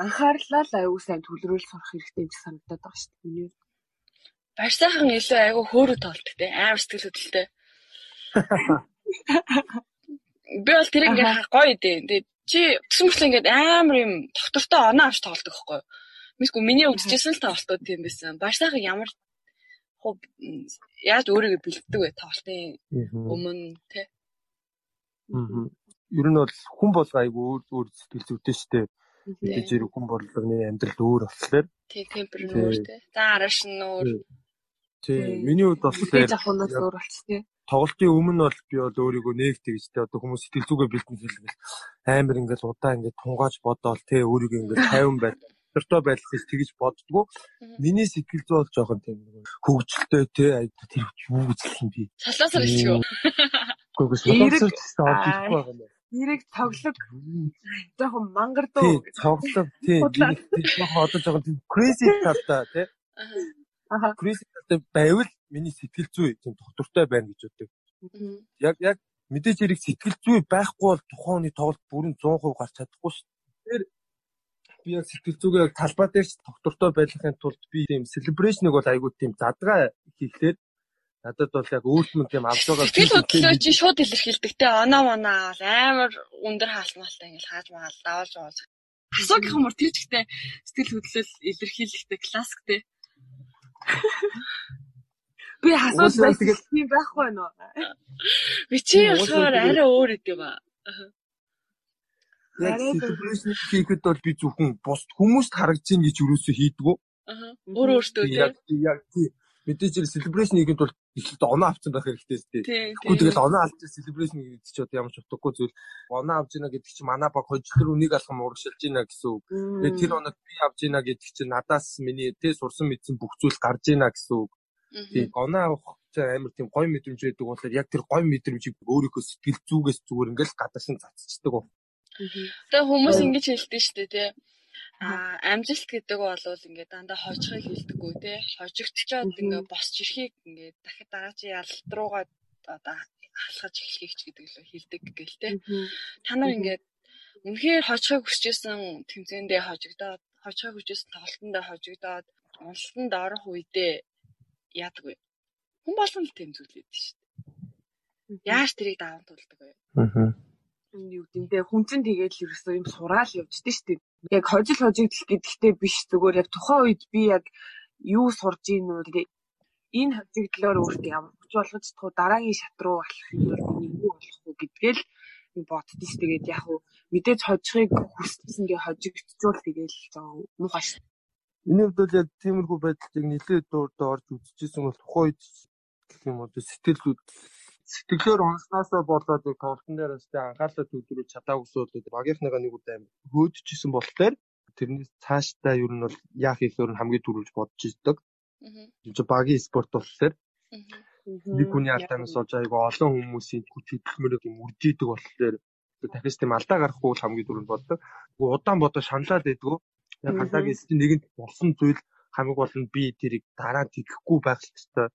анхаарлаа л аюу сайн төлрөөл сурах хэрэгтэй шиг санагдаад байгаа шүү дээ. Миний Баш сайхан илүү айгу хөөрөг тоолдог те амар сэтгэл хөдлөлтэй. Би бол тэр ингээ гоё дээ. Тэгээд чи мэт ингээд амар юм доктортой оноо авч тоглодог байхгүй юу? Мисгүй миний үзчихсэн л тоглолтууд тийм байсан. Баш сайхан ямар хуу яаж өөрийгөө бэлддэг вэ тоглолтын өмнө те. Аа. Ер нь бол хүн болго айгүй өөр өөр сэтгэл зүйтэй шүү дээ. Тэгэж хэрэг хүн борлогын амьдрал өөр болохоор. Тий, темпер нь өөр те. За араш нь өөр. Тий, миний хувьд болохоор жахунаас өөр болчих тий тоглолтын өмнө бол би бол өөрийгөө нэгтэй гэж тэ одоо хүмүүс сэтгэл зүгээ бэлтэн хэлгээл амар ингээл удаа ингээд тунгааж бодоол тэ өөрийгөө ингээд 50 байл доктортой байх гэж тэгж боддгоо. Миний сэтгэл зүй бол жоохон тийм хөвгчлөлтэй тэ тэр юу гэж юм би салаасаар ичгөө гүгс салаасаар ч байгаа юм Нэрийг тоглог жоохон мангар дөө тоглог тийм жоохон одоо жоохон тийм crazy талтай тий. Аа. Crazy талтай байвал миний сэтгэл зүй тийм доктортой байна гэж боддог. Яг яг мэдээж хэрэг сэтгэл зүй байхгүй бол тухайн хүний тоглолт бүрэн 100% гарч чадахгүй шүү. Би яг сэтгэл зүгээ яг талбай дээр ч доктортой байхын тулд би тийм celebration-ыг бол айгүй тийм задгаа хийхлээр надад бол яг өөртөө тийм авч байгаа сэтгэл хөдлөлөө чи шууд илэрхийлдэг те оноо моноо амар өндөр хаалмалтай ингээл хааж магаал давалж байгаа. Асуугийнх юмор тэр ч ихтэй сэтгэл хөдлөл илэрхийлэхтэй классик те. Би асууж байсан тийм байхгүй нөө. Би чи болохоор арай өөр идэв ба. Яг celebration хийхэд бол би зөвхөн бус хүмүүст харагдаж ийн гэж юусоо хийдгүү. Аа. Өөр өөртөө тийм. Яг тийм мэдээж хэрэг celebration хийхэд бол ихэлд оноо авсан байх хэрэгтэй шүү дээ. Тэгэхгүй тэгэл оноо авч celebration гэдэг чи одоо ямар ч утгагүй зүйл. Оноо авч ийна гэдэг чи манай баг хожлор үнийг алхам урагшилж ийна гэсэн үг. Тэгээ тэр оноод би авч ийна гэдэг чи надаас миний тэ сурсан мэдсэн бүх зүйл гарч ийна гэсэн үг. Тийм оноо авах амар тийм гой мэдрэмж байдаг болохоор яг тэр гой мэдрэмжийг өөрийнхөө сэтгэл зүгээс зүгээр ингээл гадаашин цацчихдаг. Тэгээ хүмүүс ингэж хэлдэг шүү дээ тий Аа амжилт гэдэг бол ингээд дандаа хожихыг хэлдэггүй тий. Хожигдчоод ингээд босч ирэхийг ингээд дахид дараагийн ялалт руугаа одоо алхаж эхлэхийг ч гэдэг л хэлдэг гэл тий. Та нар ингээд үнэхээр хожихыг хүсэжсэн тэмцээндээ хожигдоод хожихыг хүсэжсэн тоглолтондоо хожигдоод уналтанд орох үедээ яадаг вэ? Хүн болгон л байдаг шүү дээ. Яаж тэрийг даван тулдаг вэ? Аа. Юу гэмтэй хүн чинь тэгээд л ерөөсөө юм сураал явждээ шүү дээ. Яг хожил хожигдл гэдэгтээ биш зүгээр яг тухайн үед би яг юу сурж ийн үү энэ хожигдлоор өөртөө ямар хүч болгож чадах уу дараагийн шат руу алах юм бол би юу болох уу гэдгээл боддоо ш тэгээд яг хуу мэдээж хожихыг хүсчихсэнгээ хожигдчихвол тэгээд жоо муухай ш Миний хувьд бол яг тиймэрхүү байдлыг нэлээд дуурдаа орж үзчихсэн бол тухайн үед гэх юм уу сэтгэл сэтгэлээр унснаасаа болоод тоглолтын дээр бас анхаарлаа төвлөрүүлж чадаагүйс бол багийнхныгаа нэг удаа хөөдчихсэн болохоор тэрнээс цаашдаа ер нь бол яах ихээр нь хамгийн түрүүлж бодож ирдэг. Аа. Багийн спорт болохоор нэг хүний алдаанаас болж айгу олон хүмүүсийн хүч хөдөлмөрийг юм үржийдэг болохоор дахиж тийм алдаа гарахгүй хамгийн түрүүнд боддог. Удаан бодож шаналаад байдгүй Яг хандагийн чинь нэгэнд болсон зүйл хамгийн гол нь би тэрийг дараа нь тэтгэхгүй байх хэрэгтэй.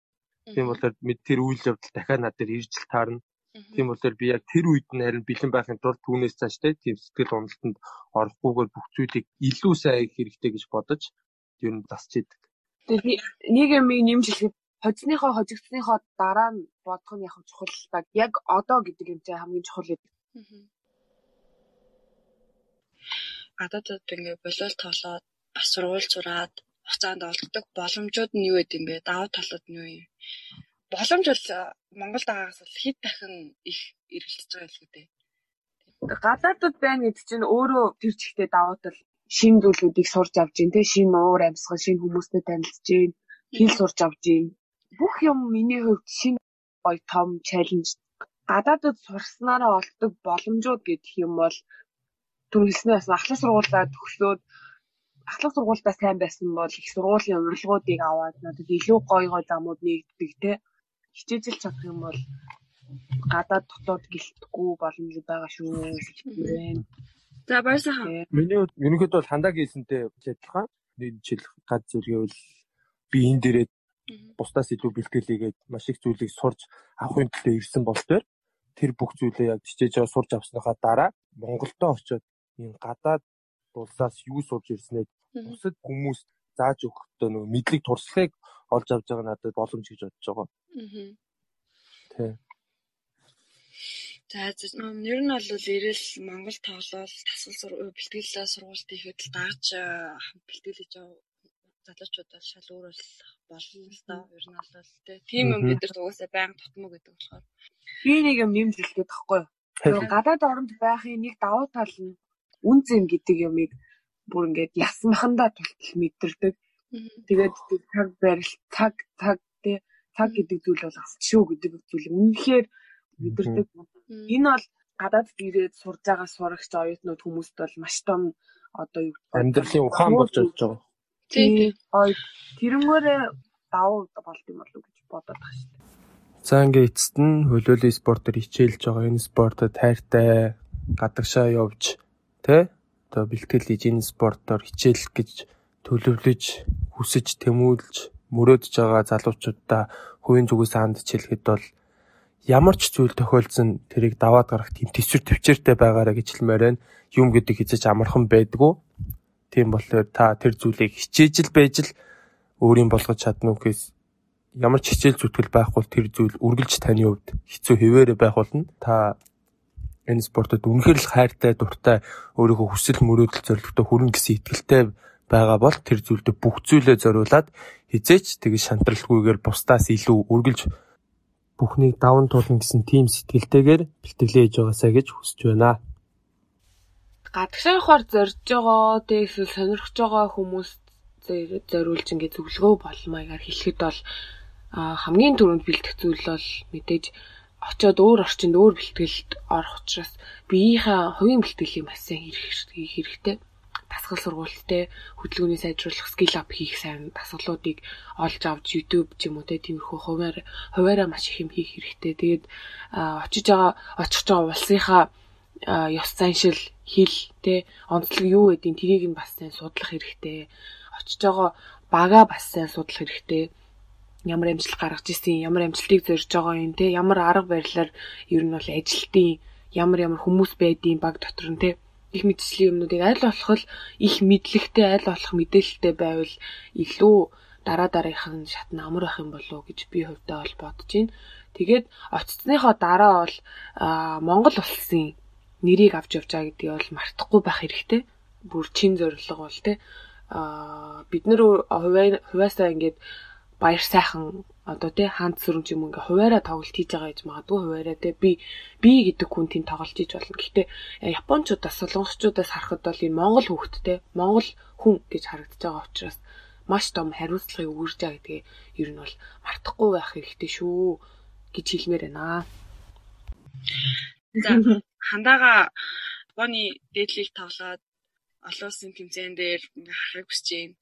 Тийм болохоор тэр үйл явдал дахиад над дээр ирж л таарна. Тийм болохоор би яг тэр үед нь харин бэлэн байхын тулд түүнээс цааш тийм сэтгэл уналтанд орохгүйгээр бүх зүйлийг илүү сайн хийх хэрэгтэй гэж бодож ер нь засч идэг. Тэгээ би нэг юм нэмж хэлэхэд хожисныхоо хожигдсныхоо дараа нь бодох нь яг чухал баг. Яг одоо гэдэг юм чинь хамгийн чухал гэдэг гадаадд ингээ болиол тоглоод бас сургууль зураад хугацаанд олддог боломжууд нь юу гэдэм бэ? Давуу талууд нь юу юм? Боломж бол Монголд байгаагаас бол хэд дахин их эргэлдэж байгаа л үү? Гадаадд байна гэдэг чинь өөрөө тэр чигтээ давуу тал шин зүйлүүдийг сурч авч гин те шин уур амьсгал шин хүмүүстэй танилцж гин хэл сурч авч гин. Бүх юм миний хувьд шин гоё том чаленж гадаадд сурснараа олдог боломжууд гэдэг юм бол түр хэлснээр ахлах сургуулаа төгсөөд ахлах сургуультаа сайн байсан бол их сургуулийн урилгуудыг аваад надад илүү гоё гоё замууд нэгддэг те хичээжил чадах юм бол гадаад дотоод гэлтэхгүй боломж байгаа шүү гэж За баярсан. Миний ерөнхийдөө бол хандагийн хэлсэнтэй адилхан нэг жил гад зэрэгэл би энэ дээрээ бусдаас илүү бэлтгэлийгээд маш их зүйлийг сурч авахын төлөө ирсэн бол тэр бүх зүйлээ яг байгаа сурч авсныхаа дараа Монголдо очиод энэ гадаад улсаас юу сурж ирснээ бусад хүмүүс зааж өгөхдөө нөгөө мэдлэг туршлагыг олж авч байгаа надад боломж гэж бодож байгаа. Аа. Тэ. За ер нь бол ирэл Монгол тоглол тасгал сургууль бэлтгэлээ сургуульд ихэд л дааж бэлтгэлж залуучууд бол шал өөр болно л доо ер нь бол тэ. Тийм юм бид нар угаасаа байнга тутмаа гэдэг болохоор. Би нэг юм нэмж хэлгээд тахгүй юу? Гадаад оронд байхын нэг давуу тал нь үн зэм гэдэг юмыг бүр ингээд ясмахандаа тултал мэдэрдэг. Тэгээд цаг барил цаг цаг тий цаг гэдэг зүйл бол шүү гэдэг зүйл үнэхээр мэдэрдэг. Энэ бол гадаад ирээд сурж байгаа сурагч оюутнууд хүмүүст бол маш том одоо юу амьдралын ухаан болж болж байгаа. Тий. Тэрнгээрээ давуу болд юм болов гэж бодоод байгаа шүү дээ. За ингээ эцэст нь хөлөөллийн спортоор хичээлж байгаа энэ спортод тайртай гадагшаа явж Тэ? Одоо бэлтгэл хийж энэ спортоор хичээлэх гэж төлөвлөж, хүсэж, тэмүүлж, мөрөөдөж байгаа залуучуудаа хувийн зүгээс ханд хичээлэхэд бол ямар ч зүйл тохиолдсон тэрийг даваад гарах тийм төсвөр төвчээртэй байгаараа гэж хэлмээр байна. Юм гэдэг хязгаарч амархан байдгүй. Тийм болохоор та тэр зүйлийг хичээж л байж л өөрийн болгож чадна үхээс ямар ч хичээл зүтгэл байхгүй тэр зүйл үргэлж таны хувьд хэцүү хിവэрэ байх болно. Та энэ спортод үнэхээр л хайртай, дуртай, өөрийнхөө хүсэл мөрөөдөл зорилготой хүрнэ гэсэн итгэлтэй байгаа бол тэр зүйлдээ бүх зүйлээ зориулаад хизээч тэгж шантралгүйгээр бусдаас илүү үргэлж бүхнийг даван туулна гэсэн тийм сэтгэлтэйгээр бэлтгэлээ хийж байгаасаа гэж хүсэж байна. Гадагшаахаар зорж байгаа, тэгээс сонирхож байгаа хүмүүс зориулж ингээд зөвлөгөө болмаягаар хэлэхэд бол хамгийн түрүүнд бэлтгэх зүйл бол мэдээж очоод өөр орчинд өөр бэлтгэлд орох учраас биеийнхээ хувийн бэлтгэлийг маш сайн хийх хэрэгтэй. Дасгал сургуульттай хөдөлгөөний сайжруулах скил ап хийх сайн дасгалуудыг олж авч YouTube ч юм уу тиймэрхүү хуваар хуваараа маш их юм хийх хэрэгтэй. Тэгээд очиж байгаа очих байгаа улсынхаа ёс заншил хэл те онцлог юу гэдгийг тэрийг нь бас сайн судлах хэрэгтэй. Очиж байгаа бага бас сайн судлах хэрэгтэй ямар амжилт гаргаж ирсэн, ямар амжилтыг зорж байгаа юм те, ямар арга барилаар ер нь бол ажилтны ямар ямар хүмүүс байдığım баг дотор нь те их мэдрэлийн юмнуудыг аль болох их мэдлэгтэй, аль болох мэдээлэлтэй байвал илүү дараа дараагийнх нь шатна амар байх юм болов уу гэж би хувьдаа бол бодож байна. Тэгээд оцсныхоо дараа бол Монгол улсын нэрийг авч явж байгаа гэдгийг бол мартахгүй байх хэрэгтэй. Бүр чин зорилго бол тэ. Аа бид нэр хуваасаа ингээд баяр сайхан одоо тий хаант сүрэмж юм ингээ хуваараа тоглолт хийж байгаа гэж магадгүй хуваараа тий би би гэдэг хүн тийм тоглож хийж болно. Гэхдээ японочдоос солонгосчуудаас харахад бол энэ монгол хүүхэдтэй монгол хүн гэж харагдаж байгаа учраас маш том хариуцлагыг өгөрж байгаа гэдгээ ер нь бол мартахгүй байх хэрэгтэй шүү гэж хэлмээр байна. За хандаага Японы дээдлийг тоглоод олон улсын тэмцээн дээр харахыг хүсэж байна.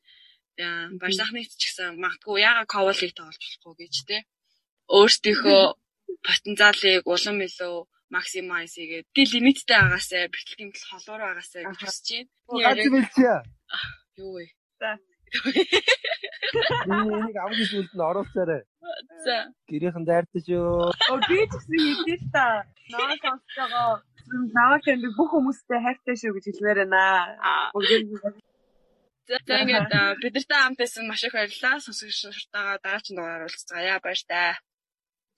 Баяр сайхныг ч гэсэн магадгүй яагаад ковлыг тоглож болохгүй гэж те. Өөрсдийнхөө потенциалыг улам илүү максимайз хийгээд ди лимиттэй агаасаа бэлтгэл гэмтэл холуур агаасаа гэж хүсэж байна. Юу вэ? За. Би энийг авгийн сүлд нь оруулцаарай. За. Гэрийнхэн дайртай шүү. Оо би ч гэсэн хэлээ л та. Сонсож байгаа наваа тэнд бүх хүмүүстэй хайртай шүү гэж хэлмээр байна. За ингээд бидэртэй хамт байсан маш их баярлалаа. Сонсогчдоо дараагийн дугаараар уулзцаая. Баяртай.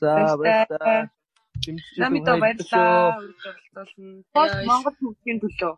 За баярлалаа. Намитаа баярлалаа. Монгол хүмүүсийн төлөө.